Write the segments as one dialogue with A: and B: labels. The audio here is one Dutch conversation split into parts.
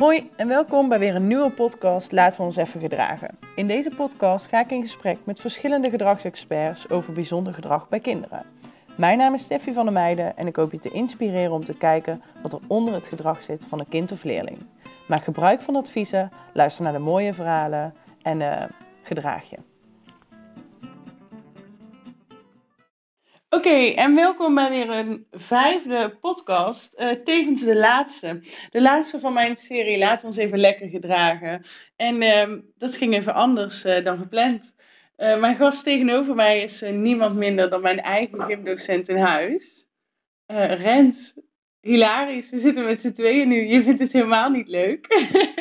A: Hoi en welkom bij weer een nieuwe podcast Laten we ons even gedragen. In deze podcast ga ik in gesprek met verschillende gedragsexperts over bijzonder gedrag bij kinderen. Mijn naam is Steffi van der Meijden en ik hoop je te inspireren om te kijken wat er onder het gedrag zit van een kind of leerling. Maak gebruik van adviezen, luister naar de mooie verhalen en uh, gedraag je. Oké, en welkom bij weer een vijfde podcast. Uh, tevens de laatste. De laatste van mijn serie Laten we ons even lekker gedragen. En uh, dat ging even anders uh, dan gepland. mijn gast tegenover mij is niemand minder dan mijn eigen gymdocent in huis. Rens, hilarisch. We zitten met z'n tweeën nu. Je vindt het helemaal niet leuk.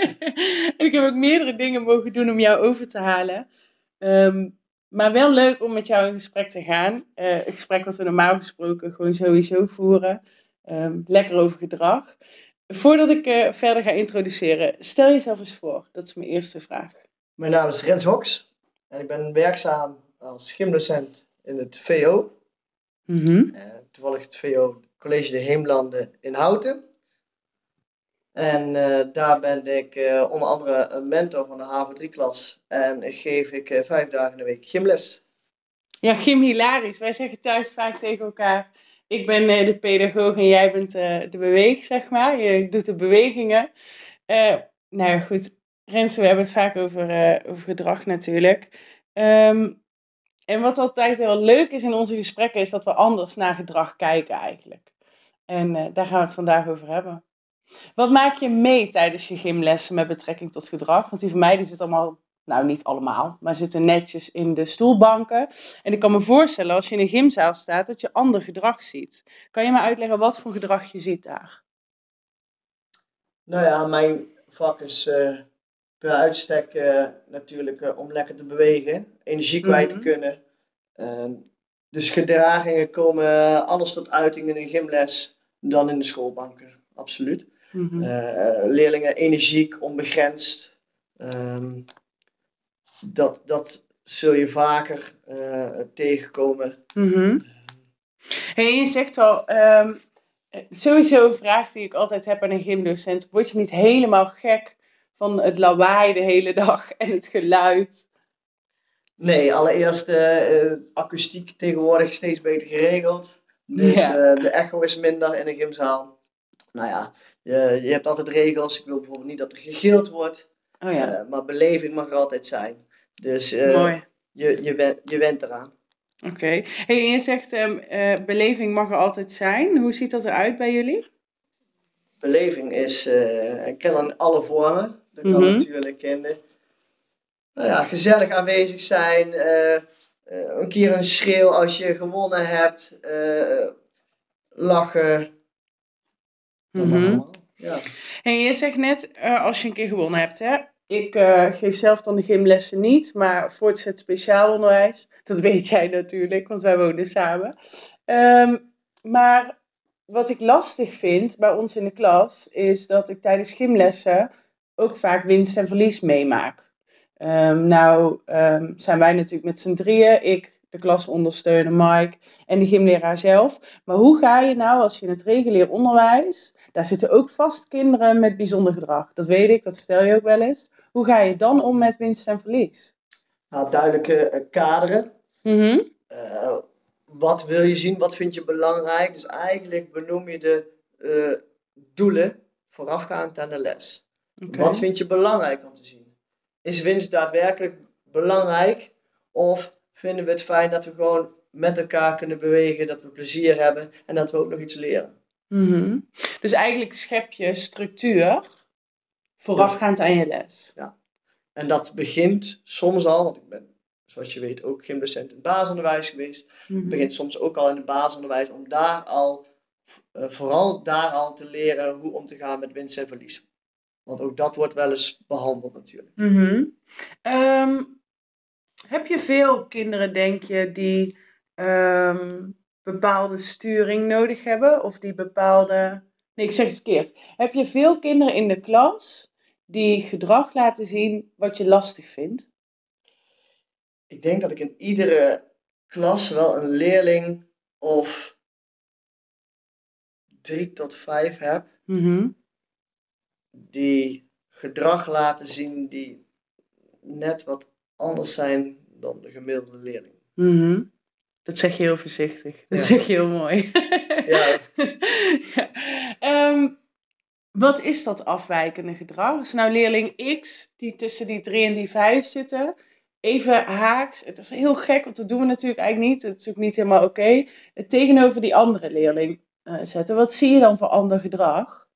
A: en ik heb ook meerdere dingen mogen doen om jou over te halen. Um, maar wel leuk om met jou in gesprek te gaan. Uh, een gesprek wat we normaal gesproken gewoon sowieso voeren. Um, lekker over gedrag. Voordat ik uh, verder ga introduceren, stel jezelf eens voor. Dat is mijn eerste vraag.
B: Mijn naam is Rens Hoks en ik ben werkzaam als gymdocent in het VO. Mm -hmm. uh, toevallig het VO College de Heemlanden in Houten. En uh, daar ben ik uh, onder andere een mentor van de HAVO3-klas en geef ik uh, vijf dagen in de week gymles.
A: Ja, gym hilarisch. Wij zeggen thuis vaak tegen elkaar, ik ben de pedagoog en jij bent de beweeg, zeg maar. Je doet de bewegingen. nou goed. Rensen, we hebben het vaak over, over gedrag natuurlijk. Um, en wat altijd heel leuk is in onze gesprekken, is dat we anders naar gedrag kijken eigenlijk. En daar gaan we het vandaag over hebben. Wat maak je mee tijdens je gymlessen met betrekking tot gedrag? Want die van mij die zitten allemaal, nou niet allemaal, maar zitten netjes in de stoelbanken. En ik kan me voorstellen als je in een gymzaal staat dat je ander gedrag ziet. Kan je me uitleggen wat voor gedrag je ziet daar?
B: Nou ja, mijn vak is uh, per uitstek uh, natuurlijk uh, om lekker te bewegen, energie kwijt mm -hmm. te kunnen. Ehm, dus gedragingen komen anders tot uiting in een gymles dan in de schoolbanken, absoluut. Mm leerlingen energiek, onbegrensd. Um, dat, dat zul je vaker uh, tegenkomen.
A: Mm -hmm. je zegt al, um, sowieso een vraag die ik altijd heb aan een gymdocent. Word je niet helemaal gek van het lawaai de hele dag en het geluid?
B: Nee, allereerst uh, akoestiek tegenwoordig steeds beter geregeld. Dus ja. de echo is minder in een gymzaal. Nou ja, je, je hebt altijd regels. Ik wil bijvoorbeeld niet dat er gegild wordt. Oh ja. Uh, maar beleving mag er altijd zijn. Dus uh, Mooi. Je, je, went, je went eraan.
A: Oké. Okay. Hey, je zegt um, uh, beleving mag er altijd zijn. Hoe ziet dat eruit bij jullie?
B: Beleving is, ik ken in alle vormen. Dat kan mm -hmm. natuurlijk in de, nou ja, gezellig aanwezig zijn. een keer een schreeuw als je gewonnen hebt. lachen.
A: Mm -hmm. Ja. En je zegt net, uh, als je een keer gewonnen hebt, hè? Ik uh, geef zelf dan de gymlessen niet, maar voortgezet speciaal onderwijs. Dat weet jij natuurlijk, want wij wonen samen. Um, maar wat ik lastig vind bij ons in de klas, is dat ik tijdens gymlessen ook vaak winst en verlies meemaak. Um, nou um, zijn wij natuurlijk met z'n drieën, ik, de klasondersteuner Mike en de gymleraar zelf. Maar hoe ga je nou als je in het regulier onderwijs daar zitten ook vast kinderen met bijzonder gedrag. Dat weet ik, dat stel je ook wel eens. Hoe ga je dan om met winst en verlies?
B: Nou, duidelijke uh, kaderen. Mm -hmm. uh, wat wil je zien? Wat vind je belangrijk? Dus eigenlijk benoem je de uh, doelen voorafgaand aan de les. Okay. Wat vind je belangrijk om te zien? Is winst daadwerkelijk belangrijk? Of vinden we het fijn dat we gewoon met elkaar kunnen bewegen, dat we plezier hebben en dat we ook nog iets leren?
A: Mm -hmm. Dus eigenlijk schep je structuur voorafgaand ja. aan je les.
B: Ja. En dat begint soms al, want ik ben, zoals je weet, ook gymdocent in het basisonderwijs geweest. Mm -hmm. begint soms ook al in het basisonderwijs om daar al, uh, vooral daar al te leren hoe om te gaan met winst en verlies. Want ook dat wordt wel eens behandeld natuurlijk.
A: Mm -hmm. um, heb je veel kinderen, denk je, die um, bepaalde sturing nodig hebben of die bepaalde. Nee, ik zeg het verkeerd. Heb je veel kinderen in de klas die gedrag laten zien wat je lastig vindt?
B: Ik denk dat ik in iedere klas wel een leerling of drie tot vijf heb. Mm -hmm. Die gedrag laten zien die net wat anders zijn dan de gemiddelde leerling.
A: Mhm. Dat zeg je heel voorzichtig. Dat zeg je heel mooi. ja. ja. Ehm, wat is dat afwijkende gedrag? Als nou leerling X, die tussen die 3 en die 5 zitten, even haaks. Het is heel gek, want dat doen we natuurlijk eigenlijk niet. Het is ook niet helemaal oké. Het tegenover die andere leerling uh, zetten. Wat zie je dan voor ander gedrag?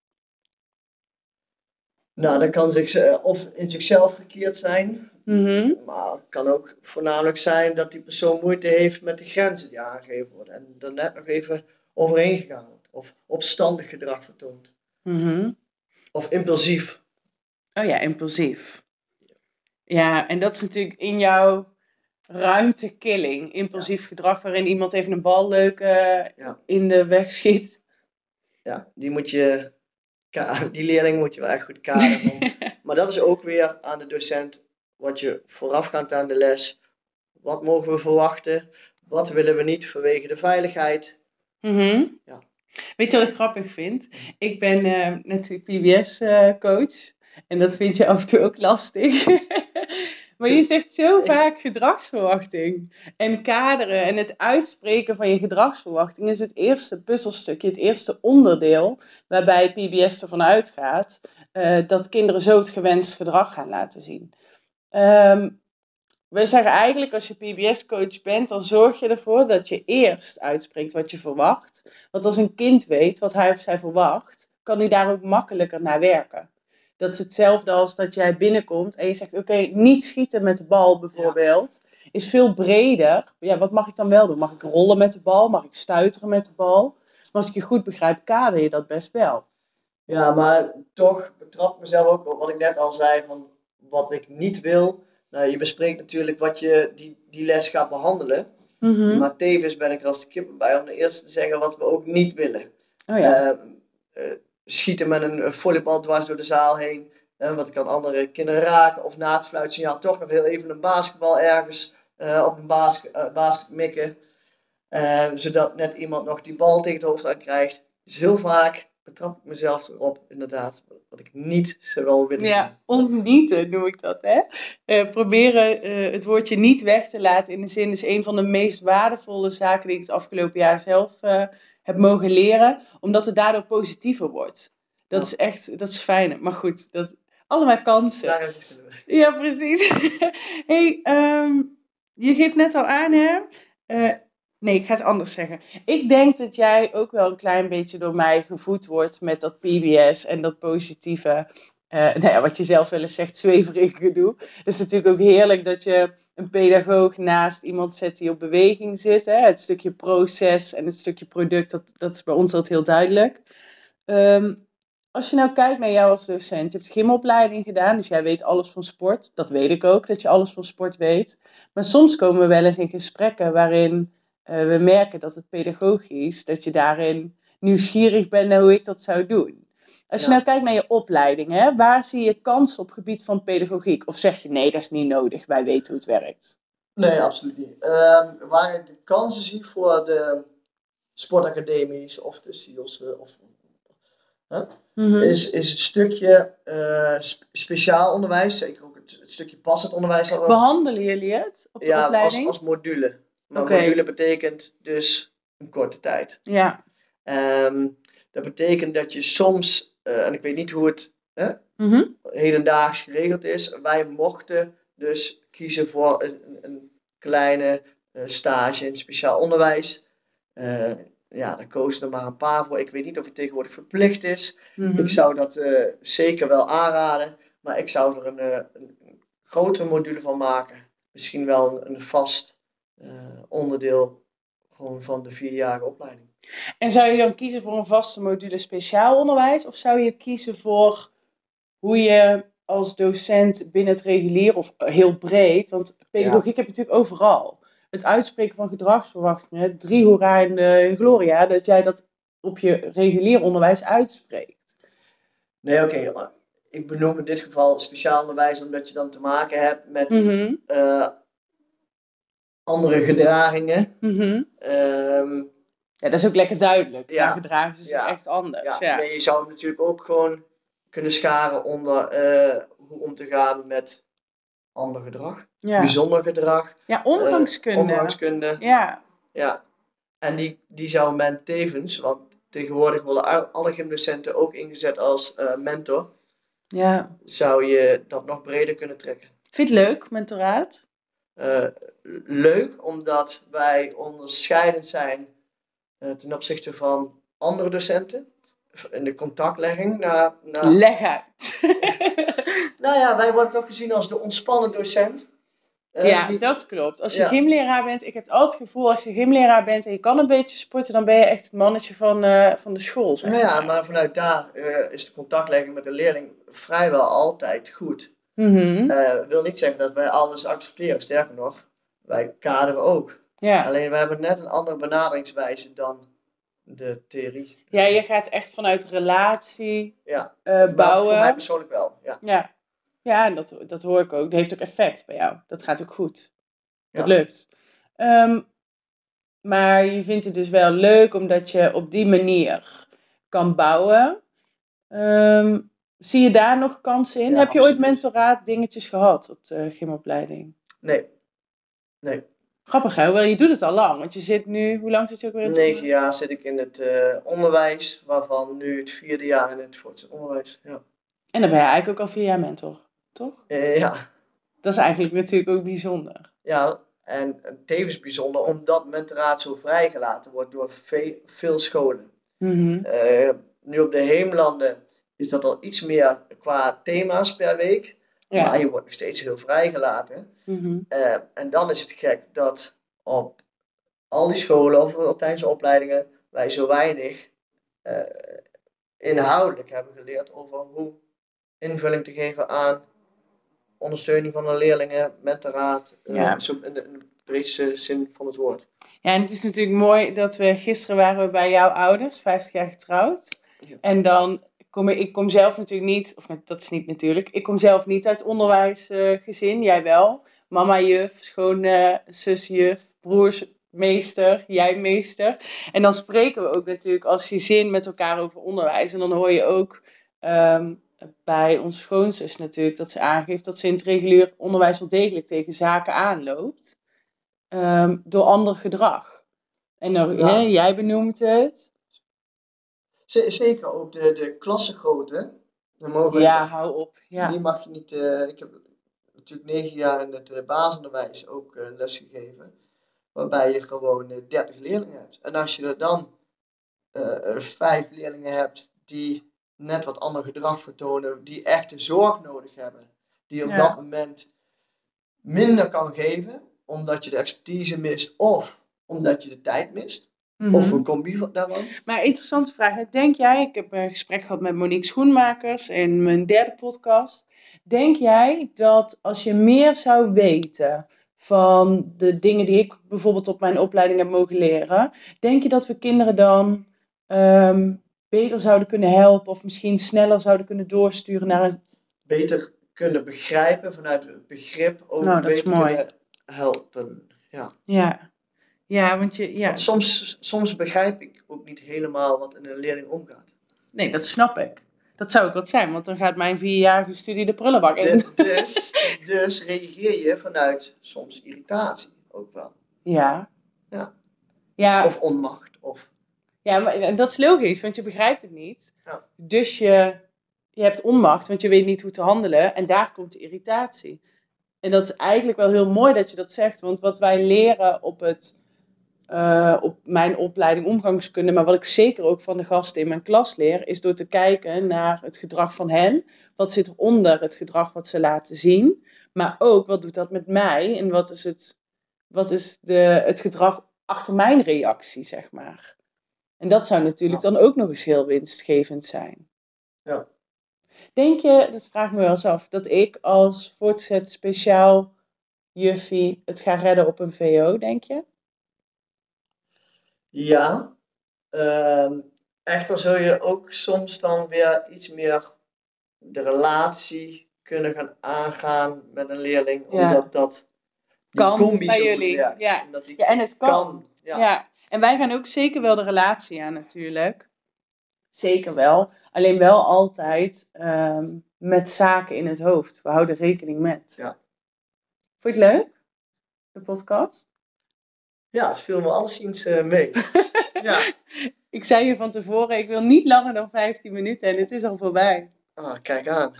B: Nou, dat kan zich, uh, of in zichzelf gekeerd zijn.
A: Mhm.
B: Maar het kan ook voornamelijk zijn dat die persoon moeite heeft met de grenzen die aangegeven worden. En er net nog even overheen gegaan wordt. Of opstandig gedrag vertoont.
A: Mhm.
B: Of impulsief.
A: Oh ja, impulsief. Ja, en dat is natuurlijk in jouw ruimtekilling. Impulsief gedrag waarin iemand even een bal leuk uh, in de weg schiet.
B: Ja, die moet je, die leerling moet je wel echt goed kaderen. maar dat is ook weer aan de docent wat je voorafgaand aan de les. Wat mogen we verwachten? Wat willen we niet vanwege de veiligheid?
A: Mm ja. Weet je wat ik grappig vind? Ik ben uh, natuurlijk PBS-coach. Eh, en dat vind je af en toe ook lastig. maar je zegt zo vaak gedragsverwachting. En kaderen en het uitspreken van je gedragsverwachting is het eerste puzzelstukje, het eerste onderdeel waarbij PBS ervan uitgaat uh, dat kinderen zo het gewenst gedrag gaan laten zien. Um, we zeggen eigenlijk als je PBS-coach bent, dan zorg je ervoor dat je eerst uitspreekt wat je verwacht. Want als een kind weet wat hij of zij verwacht, kan hij daar ook makkelijker naar werken. Dat is hetzelfde als dat jij binnenkomt en je zegt: Oké, niet schieten met de bal bijvoorbeeld. Is veel breder. Ja, wat mag ik dan wel doen? Mag ik rollen met de bal? Mag ik stuiteren met de bal? Maar als ik je goed begrijp, kader je dat best wel.
B: Ja, maar toch betrap mezelf ook op wat ik net al zei: van wat ik niet wil. Nou, je bespreekt natuurlijk wat je die, die les gaat behandelen.
A: Mhm.
B: Maar tevens ben ik er als de kip bij om eerst te zeggen wat we ook niet willen.
A: Oh ja.
B: Uh, schieten met een volleybal dwars door de zaal heen. Uh, want ik kan andere kinderen raken. Of na het fluitsignaal toch nog heel even een basketbal ergens uh, op een basket, basket mikken. zodat net iemand nog die bal tegen het hoofd aan krijgt. Dus heel vaak betrap ik mezelf erop, inderdaad, wat ik niet zou wel willen
A: ja, ontnieten noem ik dat, hè. Uh, proberen uh, het woordje niet weg te laten in de zin is een van de meest waardevolle zaken die ik het afgelopen jaar zelf uh, heb mogen leren, omdat het daardoor positiever wordt. Dat is echt, dat is fijn. Maar goed, dat, allemaal kansen.
B: Ja,
A: ja precies. hey, um, je geeft net al aan, hè. Nee, ik ga het anders zeggen. Ik denk dat jij ook wel een klein beetje door mij gevoed wordt met dat PBS en dat positieve, uh, nou ja, wat je zelf wel eens zegt, zweverige gedoe. Het is natuurlijk ook heerlijk dat je een pedagoog naast iemand zet die op beweging zit. Hè? Het stukje proces en het stukje product, dat, dat is bij ons altijd heel duidelijk. Um, als je nou kijkt naar jou als docent, je hebt gymopleiding gedaan, dus jij weet alles van sport. Dat weet ik ook, dat je alles van sport weet. Maar soms komen we wel eens in gesprekken waarin uh, we merken dat het pedagogisch, dat je daarin nieuwsgierig bent naar hoe ik dat zou doen. Als je nou kijkt naar je opleiding, hè, waar zie je kans op gebied van pedagogiek? Of zeg je nee, dat is niet nodig, wij weten hoe het werkt?
B: Nee, absoluut niet. Uh, waar ik de kansen zie voor de sportacademies of de SIOS, of,
A: mm-hmm.
B: is, is het stukje uh, speciaal onderwijs, zeker ook het, het stukje passend onderwijs.
A: Behandelen jullie het op de
B: ja,
A: opleiding?
B: Als, als module. Maar okay. module betekent dus een korte tijd.
A: Ja.
B: Um, dat betekent dat je soms, uh, en ik weet niet hoe het hè,
A: mm-hmm.
B: hedendaags geregeld is, wij mochten dus kiezen voor een, een kleine uh, stage in speciaal onderwijs. Uh, ja, daar kozen er maar een paar voor. Ik weet niet of het tegenwoordig verplicht is.
A: Mm-hmm.
B: Ik zou dat zeker wel aanraden, maar ik zou er een, een grotere module van maken. Misschien wel een, een vast uh, onderdeel gewoon van de vierjarige opleiding.
A: En zou je dan kiezen voor een vaste module speciaal onderwijs? Of zou je kiezen voor hoe je als docent binnen het regulier of heel breed, want pedagogiek ja. heb je natuurlijk overal. Het uitspreken van gedragsverwachtingen, drie hoera in de gloria, dat jij dat op je regulier onderwijs uitspreekt.
B: Nee, oké. Okay. Ik benoem in dit geval speciaal onderwijs omdat je dan te maken hebt met
A: mm-hmm.
B: uh, andere gedragingen.
A: Mm-hmm.
B: Um,
A: ja, dat is ook lekker duidelijk.
B: Ja,
A: gedragen ze
B: ja,
A: echt anders.
B: Ja. Je zou hem natuurlijk ook gewoon kunnen scharen onder eh, hoe om te gaan met ander gedrag,
A: Ja,
B: bijzonder gedrag,
A: ja
B: eh,
A: omgangskunde.
B: omgangskunde.
A: Ja,
B: Ja. En die, die zou men tevens, want tegenwoordig worden al- alle gymdocenten ook ingezet als eh, mentor,
A: ja.
B: zou je dat nog breder kunnen trekken.
A: Vind je het leuk, mentoraat?
B: Eh, leuk, omdat wij onderscheidend zijn eh, ten opzichte van andere docenten. In de contactlegging naar, naar
A: Leg uit.
B: Nou ja, wij worden toch gezien als de ontspannen docent. Eh,
A: ja,
B: die-
A: dat klopt. Als je
B: Ja.
A: gymleraar bent, ik heb altijd het gevoel, als je gymleraar bent en je kan een beetje sporten, dan ben je echt het mannetje van, van de school. Zeg
B: nou ja,
A: maar.
B: maar vanuit daar is de contactlegging met de leerling vrijwel altijd goed. Eh wil niet zeggen dat wij alles accepteren. Sterker nog, wij kaderen ook.
A: ja.
B: Alleen we hebben net een andere benaderingswijze dan de theorie.
A: ja, je gaat echt vanuit relatie
B: Ja,
A: eh,
B: Nou, voor
A: bouwen.
B: mij persoonlijk wel. Ja.
A: Ja, ja en dat, dat hoor ik ook. Dat heeft ook effect bij jou. Dat gaat ook goed. Dat
B: Ja.
A: lukt. Ehm, maar je vindt het dus wel leuk omdat je op die manier kan bouwen. Ehm, zie je daar nog kansen in?
B: Ja,
A: Heb je ooit mentoraat dingetjes gehad op de gymopleiding?
B: Nee. Nee.
A: Grappig hè? Wel, je doet het al lang. Want je zit nu, hoe lang zit je ook weer in het
B: Negen jaar zit ik in het eh, onderwijs, waarvan nu het vierde jaar in het voortgezet onderwijs. Ja.
A: En dan ben je eigenlijk ook al vier jaar mentor, toch?
B: Eh, ja.
A: Dat is eigenlijk natuurlijk ook bijzonder.
B: Ja, en tevens bijzonder omdat mentoraat zo vrijgelaten wordt door ve- veel scholen.
A: Mhm.
B: Eh, nu op de heemlanden is dat al iets meer qua thema's per week,
A: Ja.
B: maar je wordt nog steeds heel vrijgelaten.
A: Mhm.
B: Eh, en dan is het gek dat op al die scholen of op- tijdens de opleidingen wij zo weinig eh, inhoudelijk hebben geleerd over hoe invulling te geven aan ondersteuning van de leerlingen, mentoraat, eh,
A: Ja.
B: zo in de, in de breedste zin van het woord.
A: Ja, en het is natuurlijk mooi dat we gisteren waren we bij jouw ouders, 50 jaar getrouwd.
B: Ja.
A: En dan kom ik, kom zelf natuurlijk niet, of dat is niet natuurlijk, ik kom zelf niet uit onderwijsgezin, jij wel. Mama juf, schoonzus juf, broers meester, jij meester. En dan spreken we ook natuurlijk als gezin met elkaar over onderwijs. En dan hoor je ook ehm, bij onze schoonzus natuurlijk dat ze aangeeft dat ze in het regulier onderwijs wel degelijk tegen zaken aanloopt ehm, door ander gedrag. En dan,
B: Ja.
A: hè, jij benoemt het.
B: Zeker ook de, de klassengrootte. Mogen
A: Ja, hou op. Ja.
B: Die mag je niet. eh, ik heb natuurlijk negen jaar in het eh, basisonderwijs ook eh, les gegeven. Waarbij je gewoon eh, 30 leerlingen hebt. En als je er dan vijf leerlingen hebt die net wat ander gedrag vertonen, die echte zorg nodig hebben, die op
A: Ja.
B: dat moment minder kan geven, omdat je de expertise mist of omdat je de tijd mist,
A: Mhm.
B: of een combi van- daarvan.
A: Maar interessante vraag. Denk jij, ik heb een gesprek gehad met Monique Schoenmakers in mijn derde podcast. Denk jij dat als je meer zou weten van de dingen die ik bijvoorbeeld op mijn opleiding heb mogen leren, denk je dat we kinderen dan ehm, beter zouden kunnen helpen of misschien sneller zouden kunnen doorsturen naar een.
B: Beter kunnen begrijpen vanuit het begrip, ook
A: Nou,
B: beter
A: mooi.
B: kunnen helpen. Ja.
A: Ja, ja want je. Ja.
B: Want soms, soms begrijp ik ook niet helemaal wat in een leerling omgaat.
A: Nee, dat snap ik. Dat zou ook wat zijn, want dan gaat mijn vierjarige studie de prullenbak in.
B: De- dus, dus reageer je vanuit soms irritatie ook wel.
A: Ja.
B: Ja.
A: Ja,
B: Of onmacht. Of,
A: ja maar en dat is logisch, want je begrijpt het niet.
B: Ja.
A: Dus je, je hebt onmacht, want je weet niet hoe te handelen. En daar komt de irritatie. En dat is eigenlijk wel heel mooi dat je dat zegt. Want wat wij leren op, het, eh, op mijn opleiding omgangskunde, maar wat ik zeker ook van de gasten in mijn klas leer, is door te kijken naar het gedrag van hen. Wat zit er onder het gedrag wat ze laten zien? Maar ook, wat doet dat met mij? En wat is het, wat is de, het gedrag achter mijn reactie, zeg maar? En dat zou natuurlijk dan ook nog eens heel winstgevend zijn.
B: Ja.
A: Denk je, dat vraag ik me wel eens af, dat ik als voortzet speciaal juffie het ga redden op een VO, denk je?
B: Ja. ehm, echter zul je ook soms dan weer iets meer de relatie kunnen gaan aangaan met een leerling.
A: Ja.
B: Omdat dat die
A: Kan
B: combi
A: bij jullie,
B: werkt.
A: ja.
B: Omdat die
A: Ja, en het kan.
B: kan.
A: Ja.
B: Ja.
A: en wij gaan ook zeker wel de relatie aan natuurlijk. Zeker wel. Alleen wel altijd ehm, met zaken in het hoofd. We houden rekening met.
B: Ja.
A: Vond je het leuk? De podcast?
B: Ja, viel me alleszins uh, mee. ja.
A: Ik zei je van tevoren, ik wil niet langer dan 15 minuten en het is al voorbij.
B: Ah, kijk aan.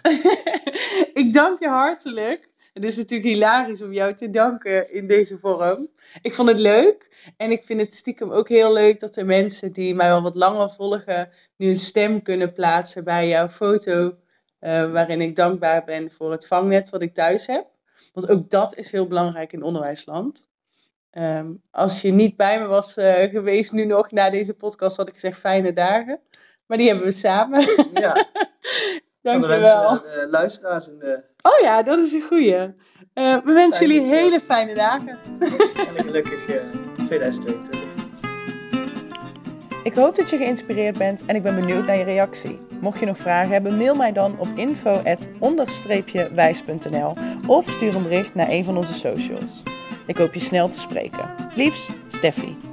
A: ik dank je hartelijk. Het is natuurlijk hilarisch om jou te danken in deze vorm. Ik vond het leuk. En ik vind het stiekem ook heel leuk dat er mensen die mij al wat langer volgen, nu een stem kunnen plaatsen bij jouw foto. Uh, waarin ik dankbaar ben voor het vangnet wat ik thuis heb. Want ook dat is heel belangrijk in onderwijsland. Um, als je niet bij me was uh, geweest nu nog na deze podcast, had ik gezegd fijne dagen. Maar die hebben we samen. Ja. Dankjewel.
B: Van de uh, luisteraars. En de...
A: Oh ja, dat is een goeie. Uh, we wensen jullie hele fijne dagen.
B: En een gelukkig 2022.
A: Ik hoop dat je geïnspireerd bent en ik ben benieuwd naar je reactie. Mocht je nog vragen hebben, mail mij dan op info@onder-wijs.nl of stuur een bericht naar een van onze socials. Ik hoop je snel te spreken. Liefs, Steffi.